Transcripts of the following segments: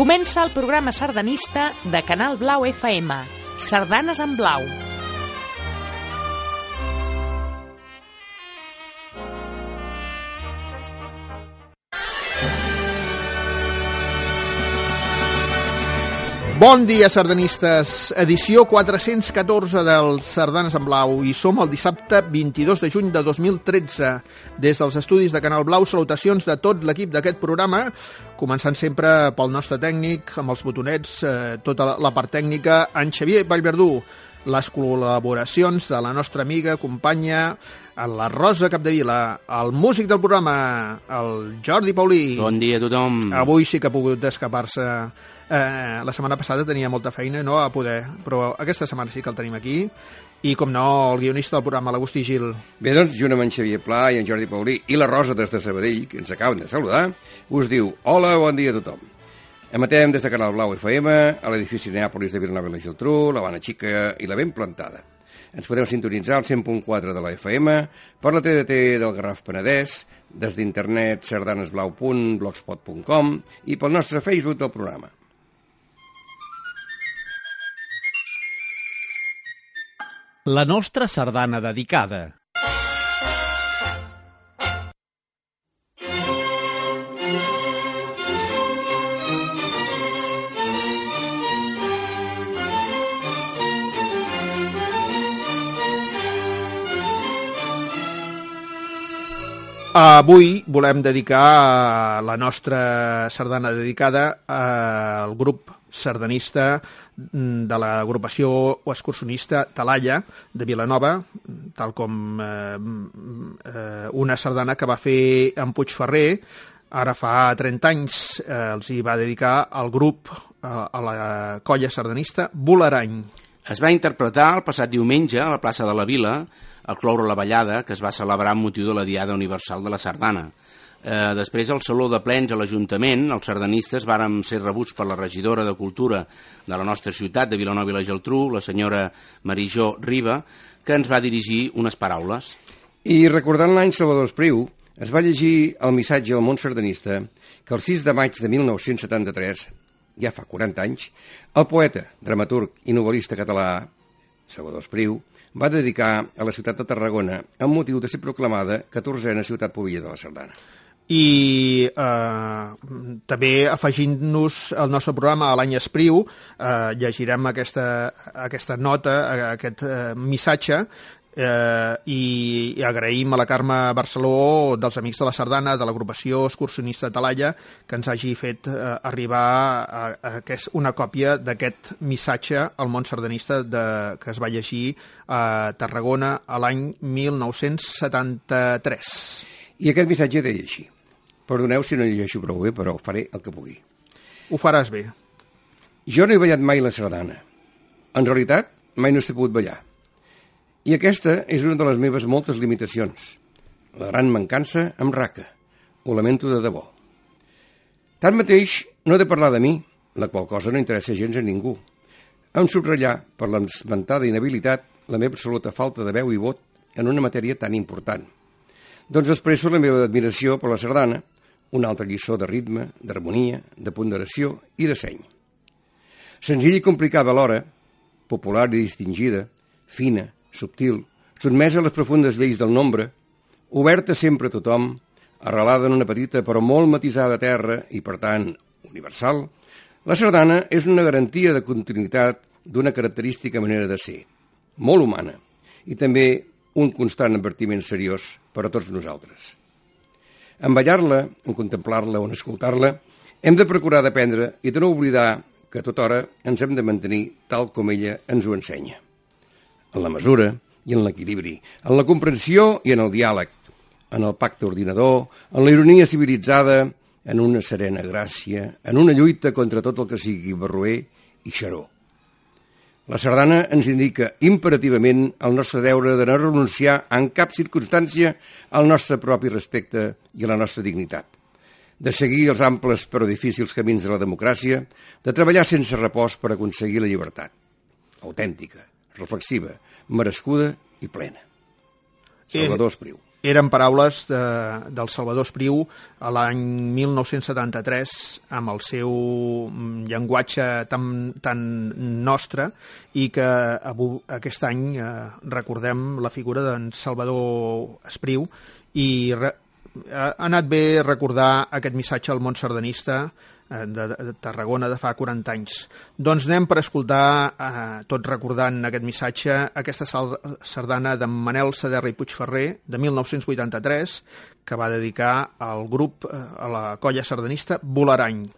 Comença el programa sardanista de Canal Blau FM. Sardanes en blau. Bon dia, sardanistes. Edició 414 del Sardanes en Blau i som el dissabte 22 de juny de 2013. Des dels estudis de Canal Blau, salutacions de tot l'equip d'aquest programa, començant sempre pel nostre tècnic, amb els botonets, eh, tota la part tècnica, en Xavier Vallverdú, les col·laboracions de la nostra amiga, companya, la Rosa Capdevila, el músic del programa, el Jordi Paulí. Bon dia a tothom. Avui sí que ha pogut escapar-se Eh, la setmana passada tenia molta feina no a poder, però aquesta setmana sí que el tenim aquí i, com no, el guionista del programa, l'Agustí Gil. Bé, doncs, junt amb en Xavier Pla i en Jordi Paulí i la Rosa des de Sabadell, que ens acaben de saludar, us diu Hola, bon dia a tothom. Emetem des de Canal Blau FM, a l'edifici Neàpolis de Vilanova i la Geltrú, l'Havana Xica i la Ben Plantada. Ens podeu sintonitzar al 100.4 de la FM, per la TDT del Garraf Penedès, des d'internet sardanesblau.blogspot.com i pel nostre Facebook del programa. La nostra sardana dedicada. Avui volem dedicar la nostra sardana dedicada al grup sardanista de l'agrupació excursionista Talaia de Vilanova, tal com eh, eh, una sardana que va fer en Puigferrer, ara fa 30 anys eh, els hi va dedicar al grup, eh, a la colla sardanista Bolarany. Es va interpretar el passat diumenge a la plaça de la Vila, al cloure la ballada, que es va celebrar amb motiu de la Diada Universal de la Sardana. Eh, després, al Saló de Plens a l'Ajuntament, els sardanistes vàrem ser rebuts per la regidora de Cultura de la nostra ciutat, de Vilanova i la Geltrú, la senyora Marijó Riba, que ens va dirigir unes paraules. I recordant l'any Salvador Espriu, es va llegir el missatge al món sardanista que el 6 de maig de 1973, ja fa 40 anys, el poeta, dramaturg i novel·lista català Salvador Espriu va dedicar a la ciutat de Tarragona amb motiu de ser proclamada 14a ciutat pobilla de la Sardana i eh, també afegint-nos al nostre programa a l'any Espriu eh, llegirem aquesta, aquesta nota, aquest eh, missatge eh, i, i agraïm a la Carme Barceló dels Amics de la Sardana, de l'agrupació excursionista Talaia, que ens hagi fet eh, arribar a, a, a una còpia d'aquest missatge al món sardanista de, que es va llegir a Tarragona a l'any 1973. I aquest missatge deia així. Perdoneu si no llegeixo prou bé, però faré el que pugui. Ho faràs bé. Jo no he ballat mai la sardana. En realitat, mai no s'he pogut ballar. I aquesta és una de les meves moltes limitacions. La gran mancança em raca. Ho lamento de debò. Tanmateix, no he de parlar de mi, la qual cosa no interessa gens a ningú. Em subratllar, per l'esmentada inhabilitat, la meva absoluta falta de veu i vot en una matèria tan important. Doncs expresso la meva admiració per la sardana, una altra lliçó de ritme, d'harmonia, de ponderació i de seny. Senzill i complicada alhora, popular i distingida, fina, subtil, sotmesa a les profundes lleis del nombre, oberta sempre a tothom, arrelada en una petita però molt matisada terra i, per tant, universal, la sardana és una garantia de continuïtat d'una característica manera de ser, molt humana, i també un constant advertiment seriós per a tots nosaltres. En ballar-la, en contemplar-la o en escoltar-la, hem de procurar d'aprendre i de no oblidar que a tota hora ens hem de mantenir tal com ella ens ho ensenya. En la mesura i en l'equilibri, en la comprensió i en el diàleg, en el pacte ordinador, en la ironia civilitzada, en una serena gràcia, en una lluita contra tot el que sigui barroer i xaró. La sardana ens indica imperativament el nostre deure de no renunciar en cap circumstància al nostre propi respecte i a la nostra dignitat, de seguir els amples però difícils camins de la democràcia, de treballar sense repòs per aconseguir la llibertat, autèntica, reflexiva, merescuda i plena. Salvador Espriu. Eren paraules de, del Salvador Espriu a l'any 1973 amb el seu mm, llenguatge tan, tan nostre i que avui, aquest any eh, recordem la figura d'en Salvador Espriu i re, ha anat bé recordar aquest missatge al món sardanista de, de Tarragona de fa 40 anys. Doncs anem per escoltar, eh, tot recordant aquest missatge, aquesta sardana de Manel Saderra i Puigferrer de 1983, que va dedicar al grup, eh, a la colla sardanista Volarany.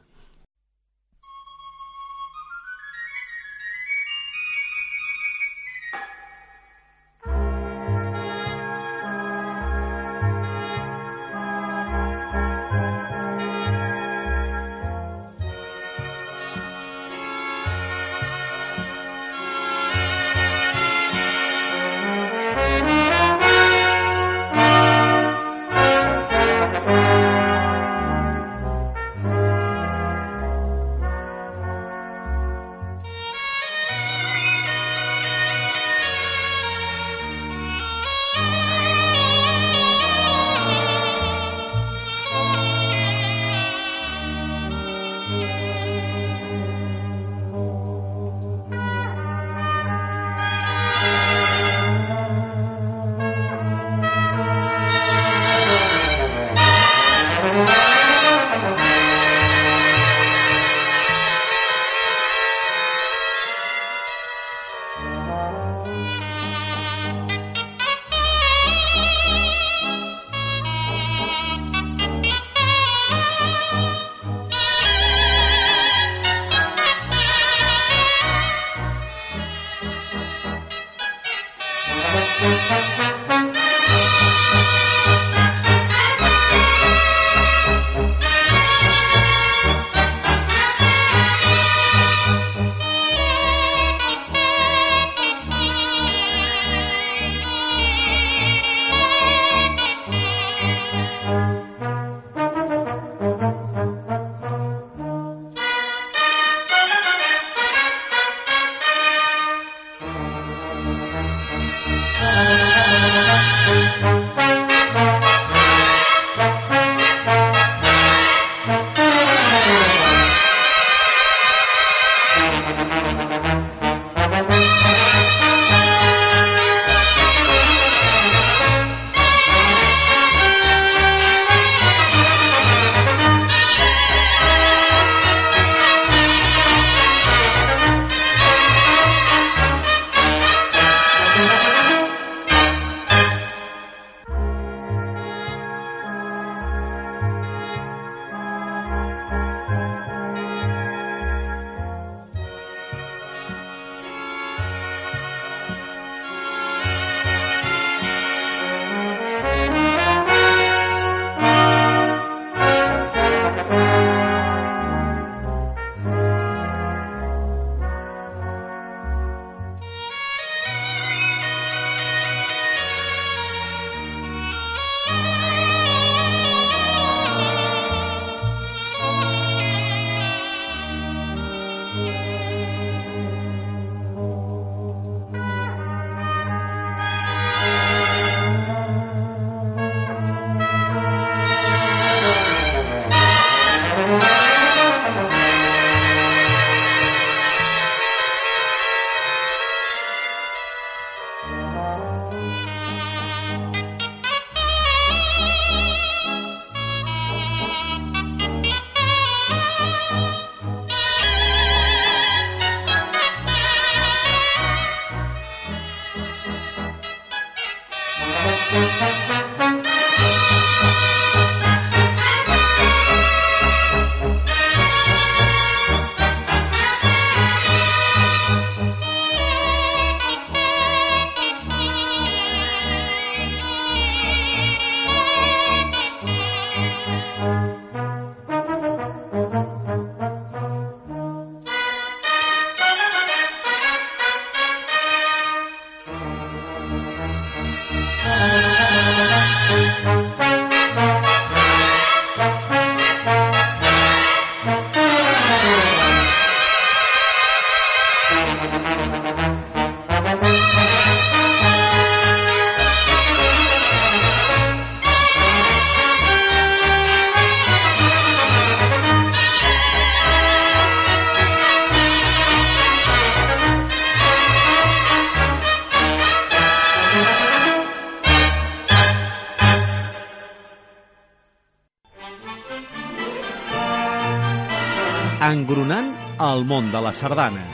Engronant el món de la sardana.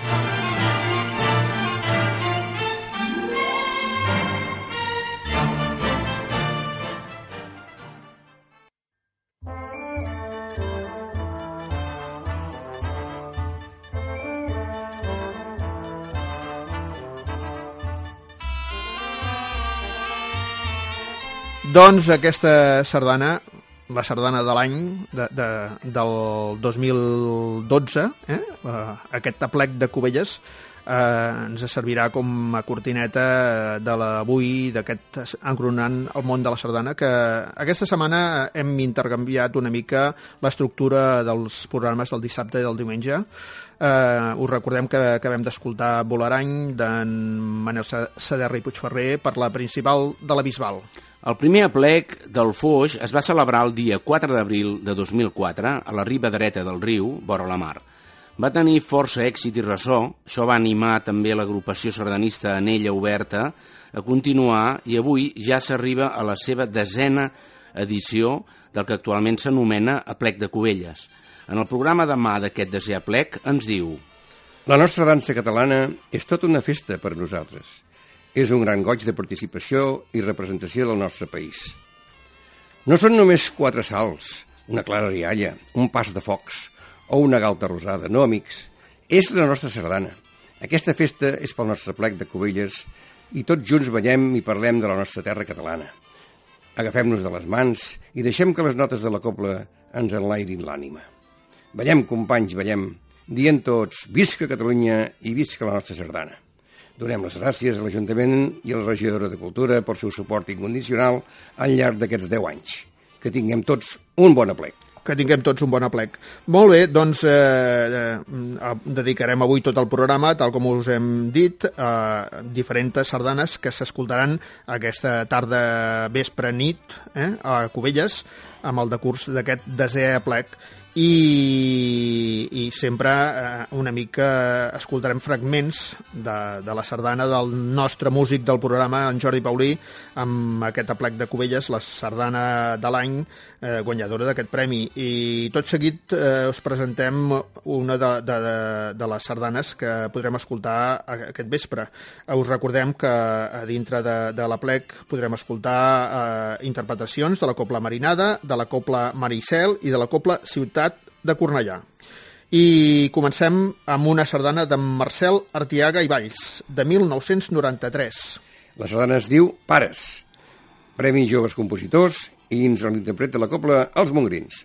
Doncs aquesta sardana, la sardana de l'any de, de, del 2012, eh? Uh, aquest aplec de Cubelles, eh, ens servirà com a cortineta de l'avui, d'aquest engronant el món de la sardana, que aquesta setmana hem intercanviat una mica l'estructura dels programes del dissabte i del diumenge. Eh, us recordem que acabem d'escoltar Volarany d'en Manel Saderra i Puigferrer per la principal de la Bisbal. El primer aplec del Foix es va celebrar el dia 4 d'abril de 2004 a la riba dreta del riu, vora la mar. Va tenir força èxit i ressò, això va animar també l'agrupació sardanista Anella Oberta a continuar i avui ja s'arriba a la seva desena edició del que actualment s'anomena Aplec de Cubelles. En el programa demà d'aquest desè aplec ens diu La nostra dansa catalana és tota una festa per nosaltres és un gran goig de participació i representació del nostre país. No són només quatre salts, una clara rialla, un pas de focs o una galta rosada, no, amics. És la nostra sardana. Aquesta festa és pel nostre plec de Cubelles i tots junts ballem i parlem de la nostra terra catalana. Agafem-nos de les mans i deixem que les notes de la copla ens enlairin l'ànima. Ballem, companys, ballem, dient tots, visca Catalunya i visca la nostra sardana. Donem les gràcies a l'Ajuntament i a la regidora de Cultura pel seu suport incondicional al llarg d'aquests 10 anys. Que tinguem tots un bon aplec que tinguem tots un bon aplec. Molt bé, doncs eh, eh, dedicarem avui tot el programa, tal com us hem dit, a diferents sardanes que s'escoltaran aquesta tarda, vespre, nit, eh, a Cubelles, amb el decurs d'aquest desè aplec i, i sempre eh, una mica escoltarem fragments de, de la sardana del nostre músic del programa, en Jordi Paulí, amb aquest aplec de Cubelles, la sardana de l'any eh, guanyadora d'aquest premi. I tot seguit eh, us presentem una de, de, de les sardanes que podrem escoltar aquest vespre. Eh, us recordem que a dintre de, de l'aplec podrem escoltar eh, interpretacions de la Copla Marinada, de la Copla Maricel i de la Copla Ciutat de Cornellà. I comencem amb una sardana de Marcel Artiaga i Valls, de 1993. La sardana es diu Pares, Premi Joves Compositors, i ens l'interpreta la copla Els Mongrins.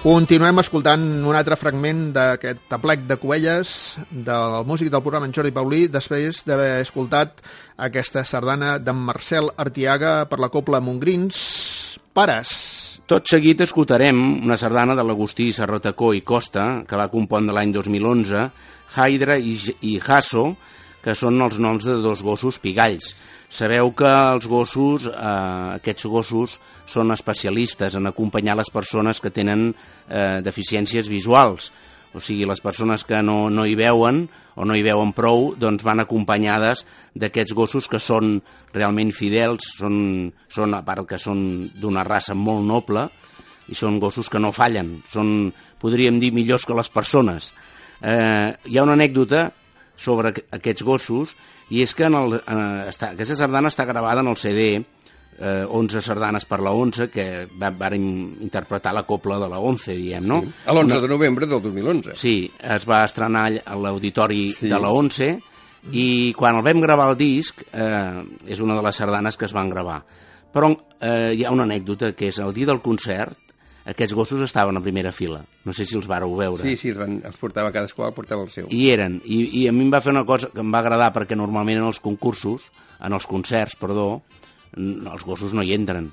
Continuem escoltant un altre fragment d'aquest aplec de Covelles del músic del programa en Jordi Paulí després d'haver escoltat aquesta sardana d'en Marcel Artiaga per la Copla Montgrins, Pares. Tot seguit escoltarem una sardana de l'Agustí Serratacó i Costa, que va compondre l'any 2011, Hydra i, i Hasso, que són els noms de dos gossos pigalls. Sabeu que els gossos, eh, aquests gossos, són especialistes en acompanyar les persones que tenen eh, deficiències visuals. O sigui, les persones que no, no hi veuen o no hi veuen prou, doncs van acompanyades d'aquests gossos que són realment fidels, són, són a part que són d'una raça molt noble, i són gossos que no fallen, són, podríem dir, millors que les persones. Eh, hi ha una anècdota sobre aquests gossos i és que en el, en, està, aquesta sardana està gravada en el CD eh, 11 sardanes per la 11 que va, vàrem interpretar la copla de la 11, diem, no? Sí. A l'11 de novembre del 2011. Sí, es va estrenar a l'auditori Sí. de la 11 i quan el vam gravar el disc eh, és una de les sardanes que es van gravar. Però eh, hi ha una anècdota que és el dia del concert aquests gossos estaven a primera fila. No sé si els vareu veure. Sí, sí, es, van, els portava cadascú, portava el seu. I eren, i, i a mi em va fer una cosa que em va agradar perquè normalment en els concursos, en els concerts, perdó, els gossos no hi entren.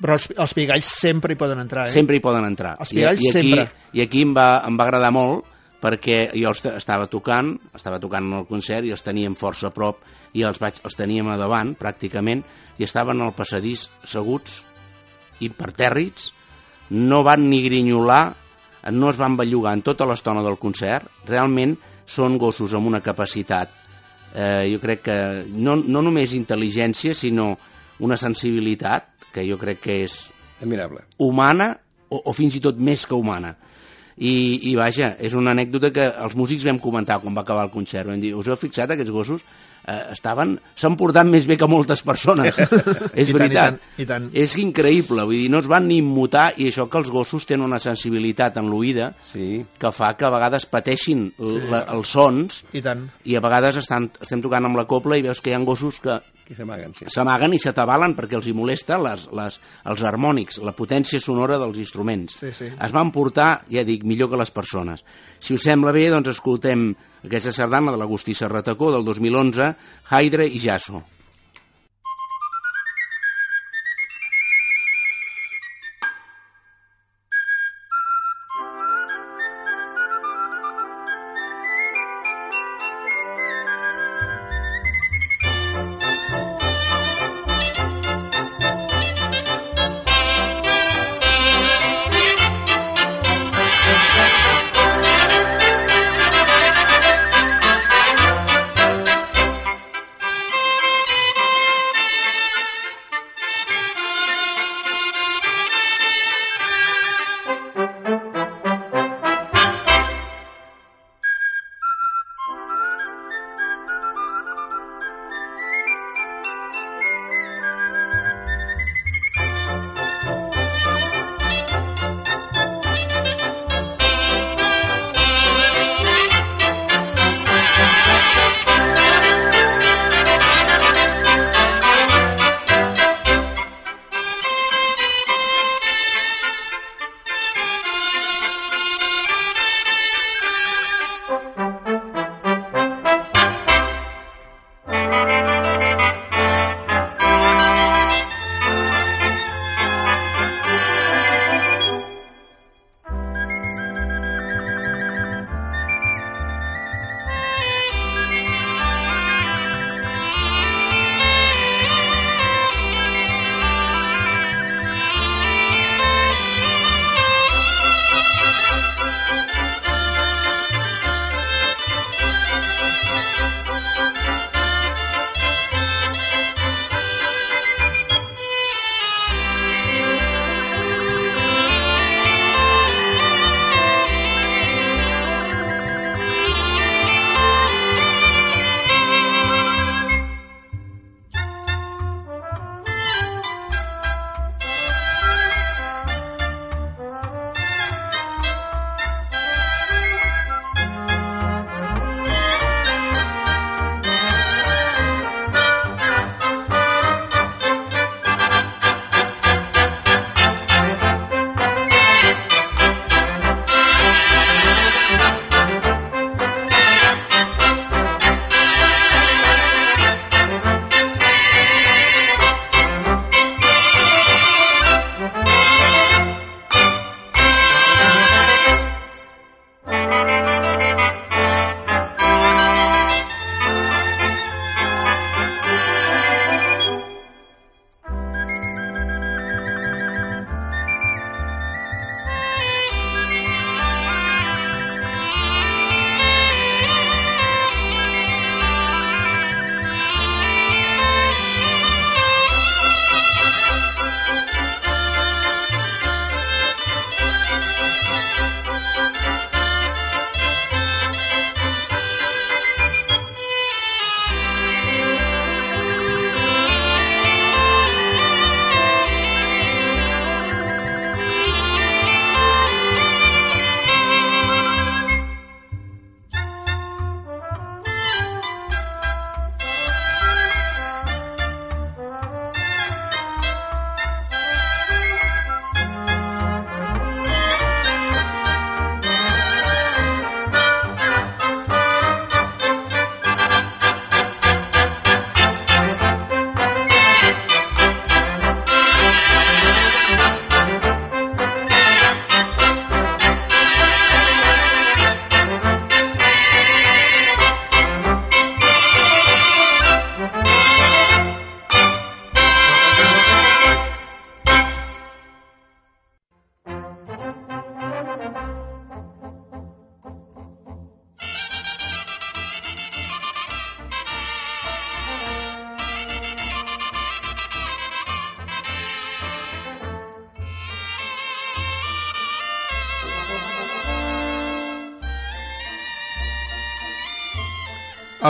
Però els, els pigalls sempre hi poden entrar, eh? Sempre hi poden entrar. Els pigalls I, i aquí, sempre. I aquí em va, em va agradar molt perquè jo els estava tocant, estava tocant en el concert i els teníem força a prop i els, vaig, els teníem a davant, pràcticament, i estaven al passadís seguts, impertèrrits, no van ni grinyolar, no es van bellugar en tota l'estona del concert, realment són gossos amb una capacitat, eh, jo crec que no, no només intel·ligència, sinó una sensibilitat, que jo crec que és Admirable. humana o, o fins i tot més que humana. I, I vaja, és una anècdota que els músics vam comentar quan va acabar el concert. Vam dir, us heu fixat, aquests gossos eh, estaven... s'han portat més bé que moltes persones. és I tant, i veritat. tant, i tant. És increïble, vull dir, no es van ni immutar i això que els gossos tenen una sensibilitat en l'oïda Sí. que fa que a vegades pateixin sí. la, els sons I tant. i a vegades estan, estem tocant amb la copla i veus que hi ha gossos que s'amaguen, sí. i s'atabalen perquè els hi molesta les, les, els harmònics, la potència sonora dels instruments. Sí, sí. Es van portar, ja dic, millor que les persones. Si us sembla bé, doncs escoltem aquesta sardana de l'Agustí Serratacó del 2011, Hydra i Jasso.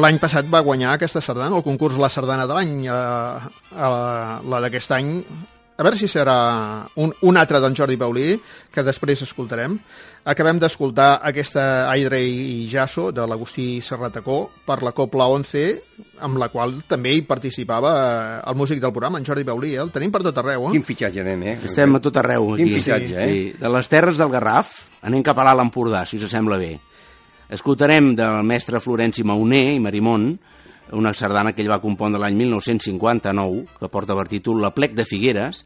L'any passat va guanyar aquesta sardana, el concurs La Sardana de l'any, eh, eh, la d'aquest any. A veure si serà un, un altre d'en Jordi Paulí, que després escoltarem. Acabem d'escoltar aquesta Aire i Jasso de l'Agustí Serratacó per la Copla 11, amb la qual també hi participava eh, el músic del programa, en Jordi Paulí. Eh? El tenim per tot arreu. Eh? Quin fitxatge, nen, eh? Estem a tot arreu aquí. Quin fitxatge, eh? Sí. De les terres del Garraf anem cap a l'Alt Empordà, si us sembla bé. Escoltarem del mestre Florenci Mauner i Marimón una sardana que ell va compondre l'any 1959, que porta per títol La plec de Figueres,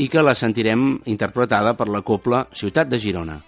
i que la sentirem interpretada per la copla Ciutat de Girona.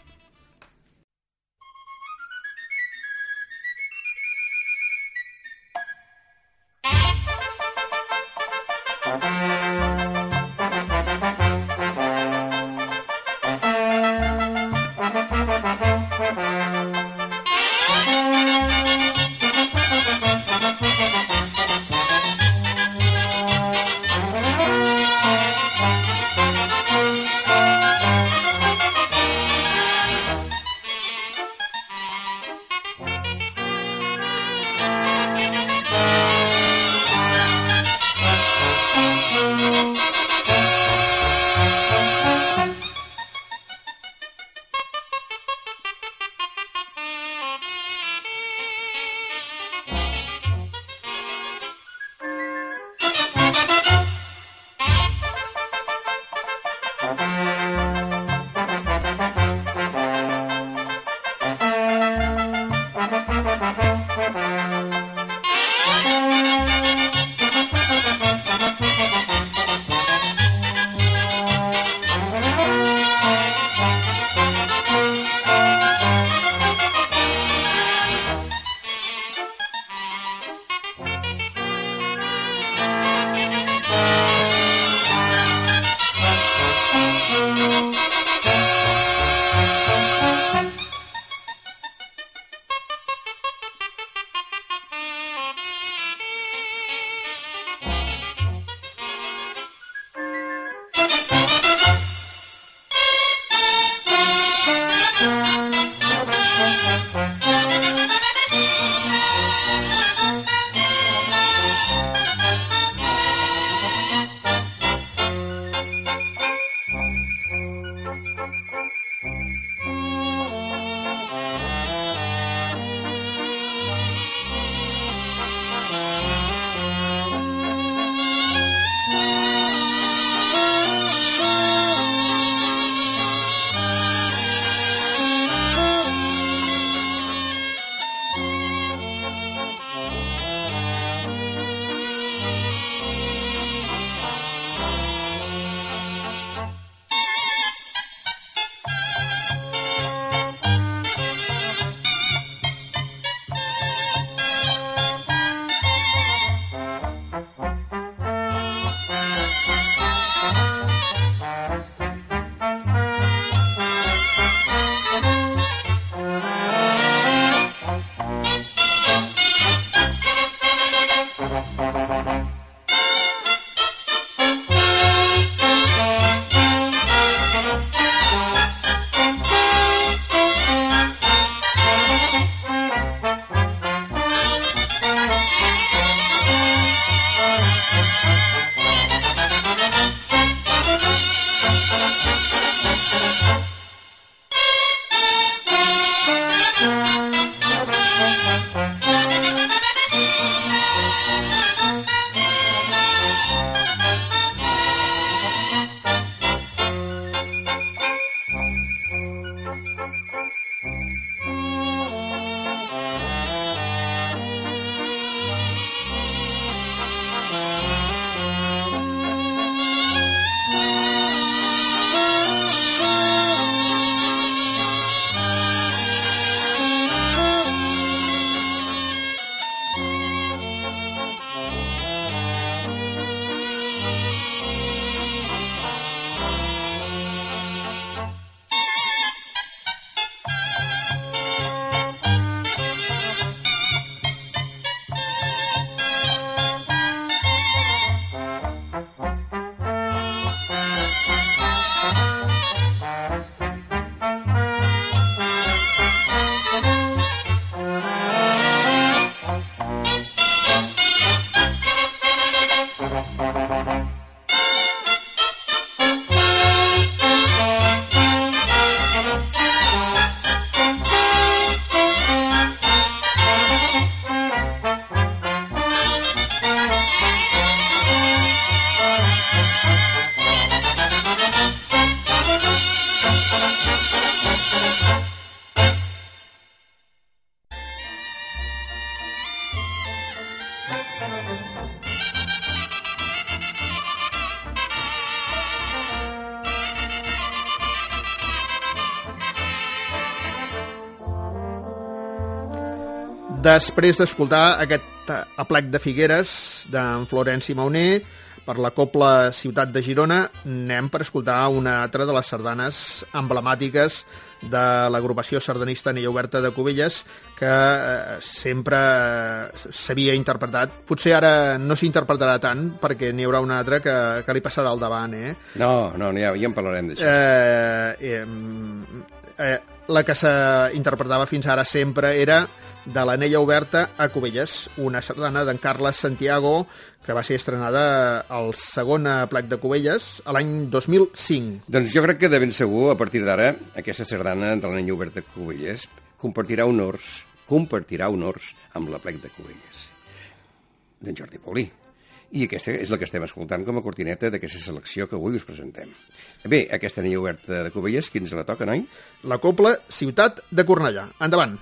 Després d'escoltar aquest eh, aplec de Figueres d'en Florenci Mauner per la Copla Ciutat de Girona, anem per escoltar una altra de les sardanes emblemàtiques de l'agrupació sardanista Nella Oberta de Cubelles que eh, sempre eh, s'havia interpretat. Potser ara no s'interpretarà tant perquè n'hi haurà una altra que, que li passarà al davant, eh? No, no, ja, ja en parlarem d'això. Eh, eh, eh, la que s'interpretava fins ara sempre era de l'Anella Oberta a Cubelles, una sardana d'en Carles Santiago que va ser estrenada al segon plec de Cubelles a l'any 2005. Doncs jo crec que de ben segur, a partir d'ara, aquesta sardana de l'Anella Oberta a Cubelles compartirà honors, compartirà honors amb la plec de Cubelles d'en Jordi Paulí. I aquesta és la que estem escoltant com a cortineta d'aquesta selecció que avui us presentem. Bé, aquesta nit oberta de Covelles, quins la toca, noi? La Copla Ciutat de Cornellà. Endavant!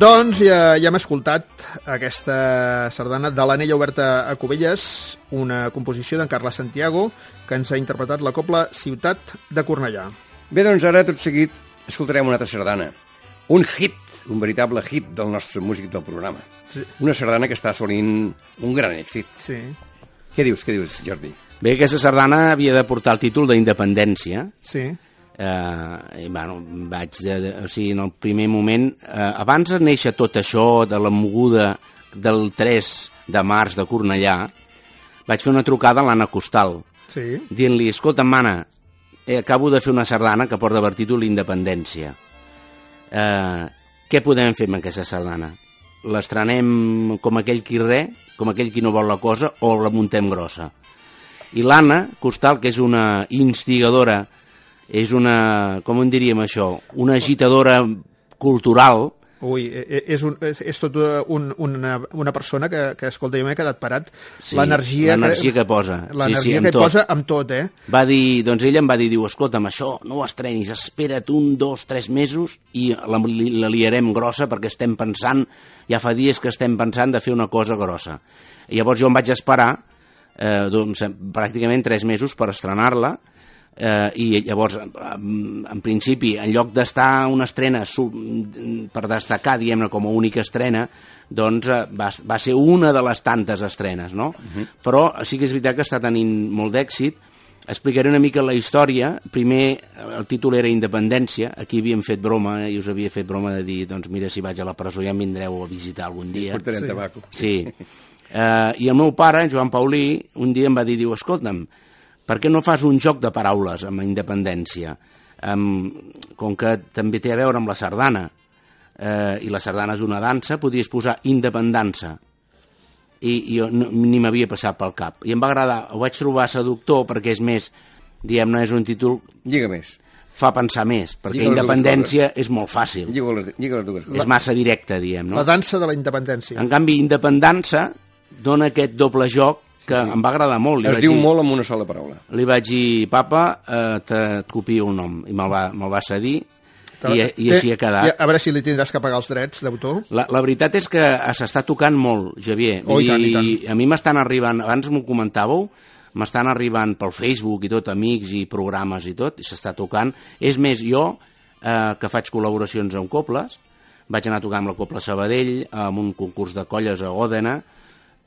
Doncs ja, ja hem escoltat aquesta sardana de l'Anella Oberta a Cubelles, una composició d'en Carles Santiago, que ens ha interpretat la copla Ciutat de Cornellà. Bé, doncs ara, tot seguit, escoltarem una altra sardana. Un hit, un veritable hit del nostre músic del programa. Sí. Una sardana que està assolint un gran èxit. Sí. Què dius, què dius, Jordi? Bé, aquesta sardana havia de portar el títol d'independència, Sí. Eh, i, bueno, vaig de, de, o sigui, en el primer moment, eh, abans de néixer tot això de la moguda del 3 de març de Cornellà, vaig fer una trucada a l'Anna Costal, Sí. dient-li, escolta, mana, eh, acabo de fer una sardana que porta per títol Independència. Eh, què podem fer amb aquesta sardana? L'estrenem com aquell qui re, com aquell qui no vol la cosa, o la muntem grossa? I l'Anna Costal, que és una instigadora, és una, com en diríem això, una agitadora cultural, Ui, e- e- és, un, és, és tot un, una, una persona que, que escolta, jo m'he quedat parat. Sí, l'energia l'energia que posa. L'energia Sí, sí, que tot. posa amb tot, eh? va dir, doncs ella em va dir, diu, escolta'm, això no ho estrenis, espera't un, dos, tres mesos i la, la liarem grossa perquè estem pensant, ja fa dies que estem pensant de fer una cosa grossa. I llavors jo em vaig esperar eh, doncs, pràcticament tres mesos per estrenar-la eh, i llavors, en, en principi, en lloc d'estar una estrena sub, per destacar, diguem-ne, com a única estrena, doncs eh, va, va ser una de les tantes estrenes, no? Però sí que és veritat que està tenint molt d'èxit. Explicaré una mica la història. Primer, el títol era Independència. Aquí havíem fet broma, eh, i us havia fet broma de dir, doncs mira, si vaig a la presó ja em vindreu a visitar algun dia. Portarem Sí. tabaco. Sí. Uh, I el meu pare, Joan Paulí, un dia em va dir, diu, escolta'm, per què no fas un joc de paraules amb independència? Um, com que també té a veure amb la sardana, uh, i la sardana és una dansa, podries posar independança. I, i jo no, ni m'havia passat pel cap. I em va agradar, ho vaig trobar seductor perquè és més, diguem-ne, és un títol Lliga més. fa pensar més, perquè Lliga independència és molt fàcil, Lliga les, lliga les dues coses. és massa directa, diem, no? La dansa de la independència. En canvi, Independança dona aquest doble joc que sí, em va agradar molt. Li Es vaig diu dir, molt amb una sola paraula. Li vaig dir, papa, eh, te, et copio el nom. I me'l va, me va cedir i, i així ha quedat. A veure si li tindràs que pagar els drets d'autor. La, la veritat és que s'està tocant molt, Javier. Oh, i tant, i dir, a mi m'estan arribant, abans m'ho comentàveu, m'estan arribant pel Facebook i tot, amics i programes i tot, i s'està tocant. És més, jo, eh, que faig col·laboracions amb cobles, vaig anar a tocar amb la Copla Sabadell, amb un concurs de colles a Òdena,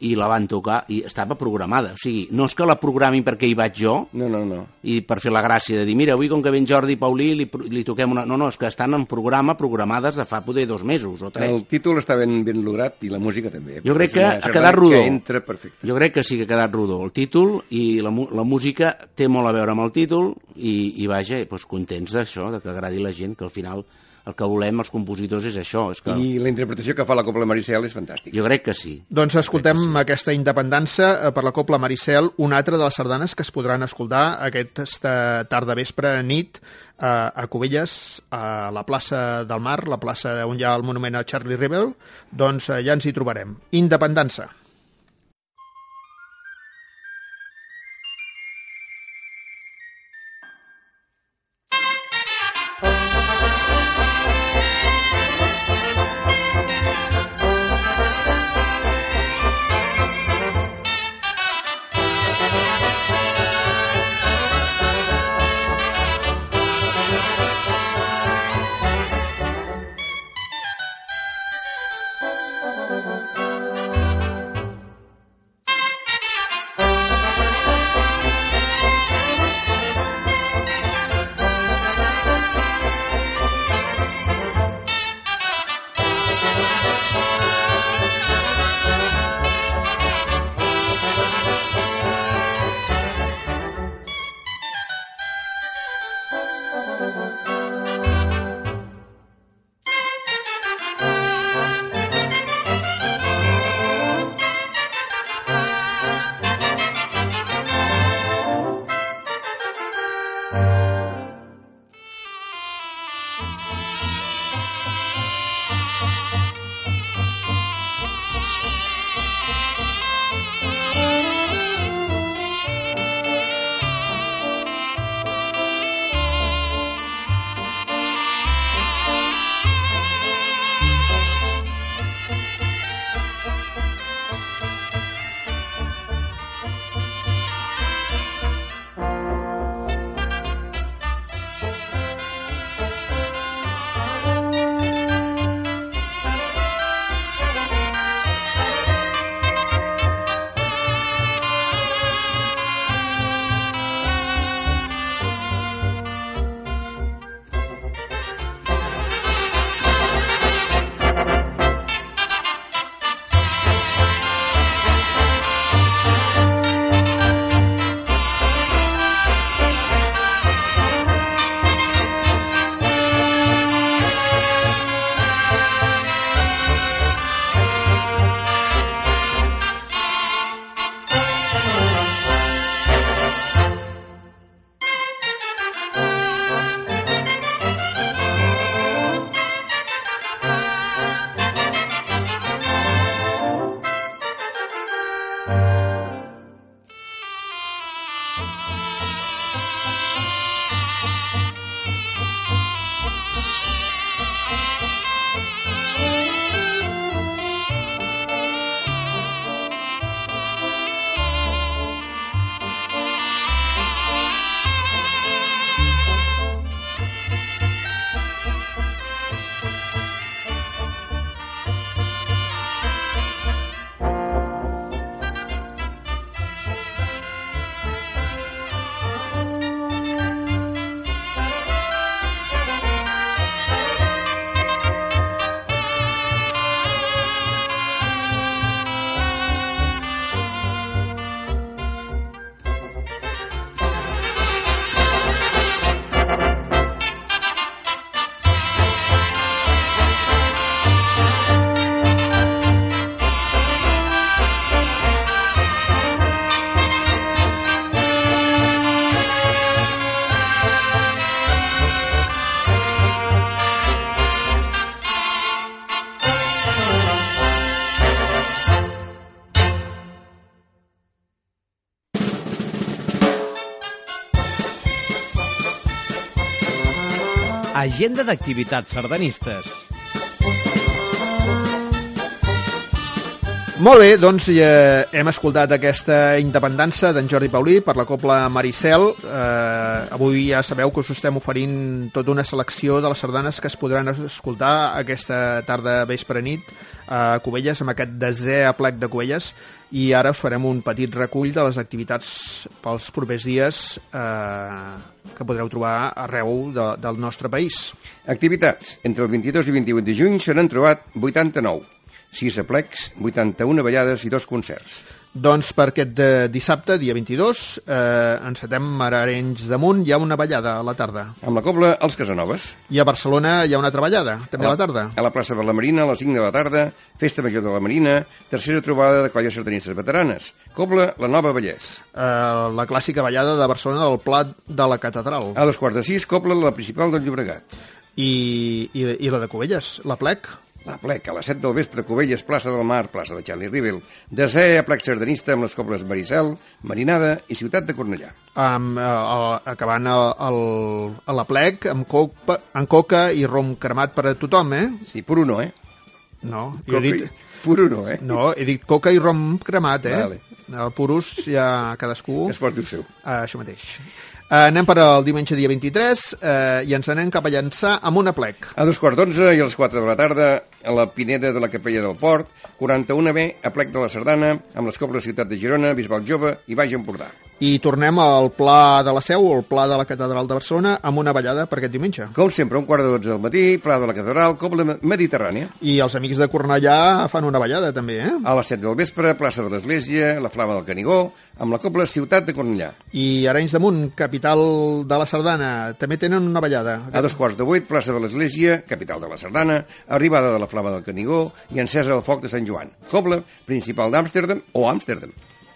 i la van tocar i estava programada. O sigui, no és que la programin perquè hi vaig jo, No, no, no. i per fer la gràcia de dir, mira, avui com que ven Jordi i Paulí li, li toquem una... No, no, és que estan en programa programades de fa poder dos mesos o tres. El títol està ben, ben lograt i la música també. Jo crec que ha quedat rodó. Que entra perfecte. Jo crec que sí que ha quedat rodó. El títol i la, la música té molt a veure amb el títol i, i vaja, doncs contents d'això, de que agradi la gent, que al final el que volem els compositors és això. És que I la interpretació que fa la Copla Maricel és fantàstica. Jo crec que sí. Doncs escoltem aquesta independència eh, per la Copla Maricel, una altra de les sardanes que es podran escoltar aquesta tarda vespre nit eh, a Cubelles, a la plaça del Mar, la plaça on hi ha el monument a Charlie Rebel, doncs eh, ja ens hi trobarem. Independència. Agenda d'activitats sardanistes. Molt bé, doncs ja hem escoltat aquesta independència d'en Jordi Paulí per la Copla Maricel. Eh, avui ja sabeu que us estem oferint tota una selecció de les sardanes que es podran escoltar aquesta tarda vespre nit a Cubelles, amb aquest desè aplec de Cubelles, i ara us farem un petit recull de les activitats pels propers dies eh, que podreu trobar arreu de, del nostre país. Activitats. Entre el 22 i 28 de juny se n'han trobat 89. 6 aplecs, 81 ballades i dos concerts. Doncs per aquest de dissabte, dia 22, eh, encetem a Arenys de Munt, hi ha una ballada a la tarda. Amb la cobla, els Casanovas. I a Barcelona hi ha una altra ballada, també a la tarda. A la plaça de la Marina, a les 5 de la tarda, Festa Major de la Marina, tercera trobada de colles sardanistes veteranes. Cobla, la Nova Vallès. Eh, la clàssica ballada de Barcelona del Plat de la Catedral. A dos quarts de sis, Cobla, la principal del Llobregat. I, i, i la de Cubelles, la plec. La plec, a les 7 del vespre, Cubelles, plaça del Mar, plaça de Charlie Rivel. Desè a plec sardanista amb les cobles Maricel, Marinada i Ciutat de Cornellà. Eh, el- acabant el, el, a la plec amb, copa, amb coca i rom cremat per a tothom, eh? Sí, pur uno, eh? No, jo he dit, Pur uno, eh? no, he dit coca i rom cremat, eh? Vale. El purus ja cadascú... Es porti el seu. Uh, això mateix. Uh, anem per al diumenge dia 23 uh, i ens anem cap a llançar amb una plec. A dos quarts d'onze i a les 4 de la tarda, a la Pineda de la Capella del Port, 41B, a plec de la Sardana, amb les cobles Ciutat de Girona, Bisbal Jove i Baix Empordà. I tornem al Pla de la Seu, o al Pla de la Catedral de Barcelona, amb una ballada per aquest diumenge. Com sempre, un quart de dotze del matí, Pla de la Catedral, Cobla Mediterrània. I els amics de Cornellà fan una ballada, també, eh? A les 7 del vespre, plaça de l'Església, la Flama del Canigó, amb la Cobla Ciutat de Cornellà. I Arenys de Munt, capital de la Sardana, també tenen una ballada. A dos quarts de vuit, plaça de l'Església, capital de la Sardana, arribada de la Flama del Canigó i encesa del foc de Sant Joan. Cobla, principal d'Amsterdam o Amsterdam.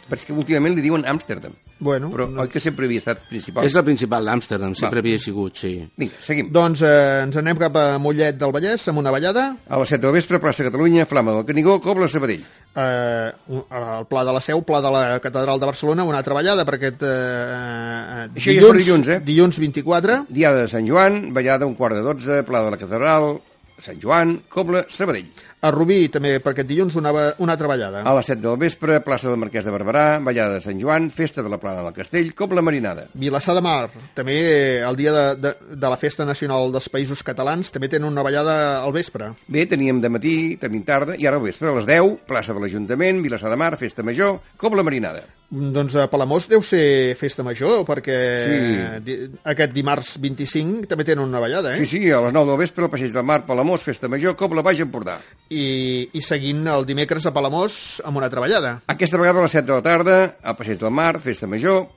Però és que últimament li diuen Amsterdam. Bueno, Però oi que sempre havia estat principal? És la principal d'Amsterdam, sempre Val. havia sigut, sí. Vinga, seguim. Doncs eh, ens anem cap a Mollet del Vallès amb una ballada. A les 7 del vespre, plaça Catalunya, Flama del Canigó, Cobla Sabadell. Eh, el Pla de la Seu, Pla de la Catedral de Barcelona, una altra ballada per aquest eh, Això ja és per dilluns, eh? Dilluns 24. Diada de Sant Joan, ballada un quart de 12, Pla de la Catedral, Sant Joan, Cobla, Sabadell. A Rubí, també per aquest dilluns, una, una altra ballada. A les 7 del vespre, plaça del Marquès de Barberà, ballada de Sant Joan, festa de la Plana del Castell, Cobla Marinada. Vilassar de Mar, també el dia de, de, de la Festa Nacional dels Països Catalans, també tenen una ballada al vespre. Bé, teníem de matí, tenim tarda, i ara al vespre, a les 10, plaça de l'Ajuntament, Vilassar de Mar, festa major, Cobla Marinada. Doncs a Palamós deu ser festa major, perquè Sí. aquest dimarts 25 també tenen una ballada, eh? Sí, sí, a les 9 del vespre, al Passeig del Mar, Palamós, festa major, Cobla Baix Empordà. I, I seguint el dimecres a Palamós amb una altra ballada. Aquesta vegada a les 7 de la tarda, al Passeig del Mar, festa major,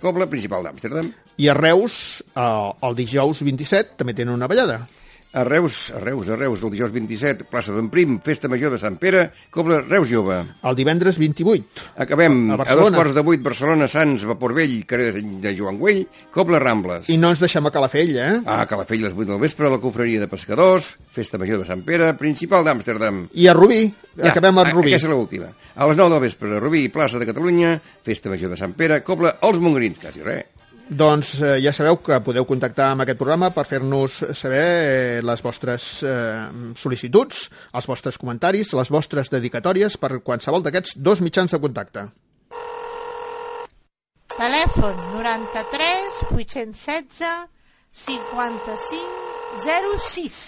Cobla principal d'Amsterdam. I a Reus, el, el dijous 27, també tenen una ballada. A Reus, a Reus, a Reus, el dijous 27, plaça d'en Prim, festa major de Sant Pere, Cobla Reus Jove. El divendres 28. Acabem A a, a dos quarts de vuit, Barcelona, Sants, Vapor Vell, carrer de, Joan Güell, Cobla Rambles. I no ens deixem a Calafell, eh? A Calafell, a les 8 del vespre, a la confraria de pescadors, festa major de Sant Pere, principal d'Amsterdam. I a Rubí, acabem a Rubí. Aquesta és l'última. A les 9 del vespre, a Rubí, plaça de Catalunya, festa major de Sant Pere, Cobla Els Mongrins, quasi res. Doncs eh, ja sabeu que podeu contactar amb aquest programa per fer-nos saber eh, les vostres eh, sol·licituds, els vostres comentaris, les vostres dedicatòries per qualsevol d'aquests dos mitjans de contacte. Telèfon 93 816 55 06.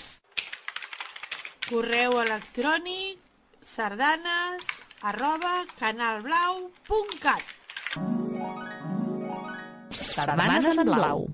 Correu electrònic sardanes arroba canalblau.cat Sardanes en blau.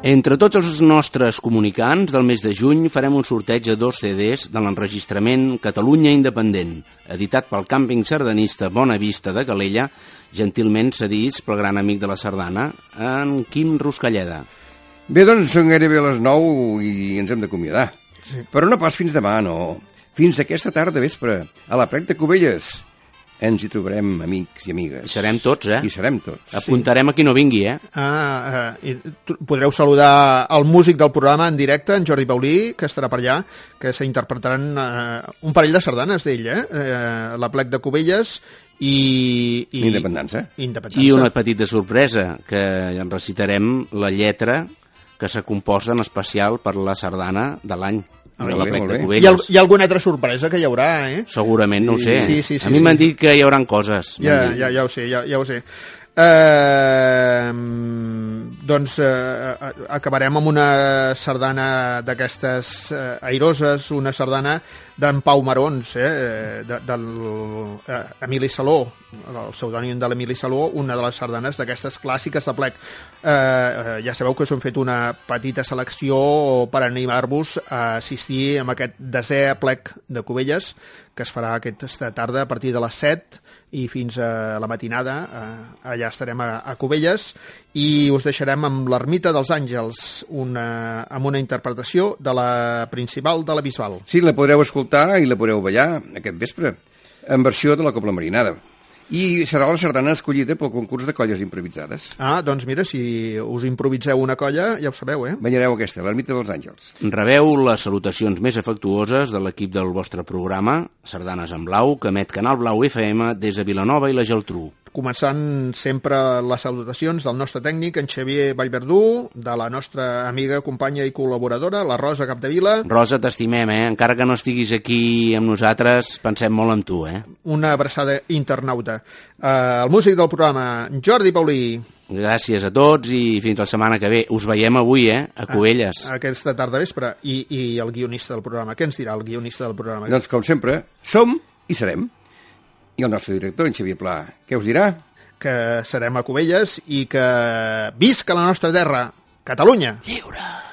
Entre tots els nostres comunicants del mes de juny farem un sorteig de dos CDs de l'enregistrament Catalunya Independent, editat pel càmping sardanista Bona Vista de Calella, gentilment cedits pel gran amic de la sardana, en Quim Ruscalleda. Bé, doncs són gairebé les 9 i ens hem d'acomiadar. Sí. Però no pas fins demà, no. Fins aquesta tarda vespre, a la plec de Cubelles. Ens hi trobarem amics i amigues. Hi serem tots, eh? Hi serem tots. Apuntarem a qui no vingui, eh? Ah, eh, i podreu saludar el músic del programa en directe, en Jordi Paulí, que estarà per allà, que s'interpretaran eh, un parell de sardanes d'ell, eh? eh? La plec de Cubelles i... i Independència. Independència. I una petita sorpresa, que en recitarem la lletra que s'ha compost en especial per la sardana de l'any, de la plec de bé. Hi ha, Cubelles. hi ha alguna altra sorpresa que hi haurà, eh? Segurament, no ho sé. Sí, sí, sí, a mi sí. m'han dit que hi haurà coses. Ja, ja, ja ho sé, ja, ja ho sé. Eh, doncs eh, acabarem amb una sardana d'aquestes eh, airoses, una sardana d'en Pau Marons, eh, de, del eh, Emili Saló, el pseudònim de l'Emili Saló, una de les sardanes d'aquestes clàssiques de plec. Eh, eh, ja sabeu que us hem fet una petita selecció per animar-vos a assistir a aquest desè plec de Cubelles, que es farà aquesta tarda a partir de les 7 i fins a la matinada eh, allà estarem a, a Cubelles i us deixarem amb l'Ermita dels Àngels una, amb una interpretació de la principal de la Bisbal Sí, la podreu escoltar i la podreu ballar aquest vespre, en versió de la Copla Marinada. I serà la sardana escollida pel concurs de colles improvisades. ah, doncs mira, si us improviseu una colla ja ho sabeu, eh? Ballareu aquesta, l'Ermita dels Àngels. Rebeu les salutacions més afectuoses de l'equip del vostre programa, Sardanes en Blau, que emet Canal Blau FM des de Vilanova i la Geltrú. Començant sempre les salutacions del nostre tècnic, en Xavier Vallverdú, de la nostra amiga, companya i col·laboradora, la Rosa Capdevila, Rosa, t'estimem, eh? Encara que no estiguis aquí amb nosaltres, pensem molt en tu, eh? una abraçada internauta. Eh, el músic del programa, Jordi Paulí, Gràcies a tots i fins la setmana que ve. Us veiem avui, eh? A Cubelles. aquesta tarda vespre, i, i el guionista del programa. Què ens dirà el guionista del programa? Doncs, com sempre, som i serem. I el nostre director, en Xavier Pla, què us dirà? que serem a Cubelles i que visca la nostra terra, Catalunya! Lliure!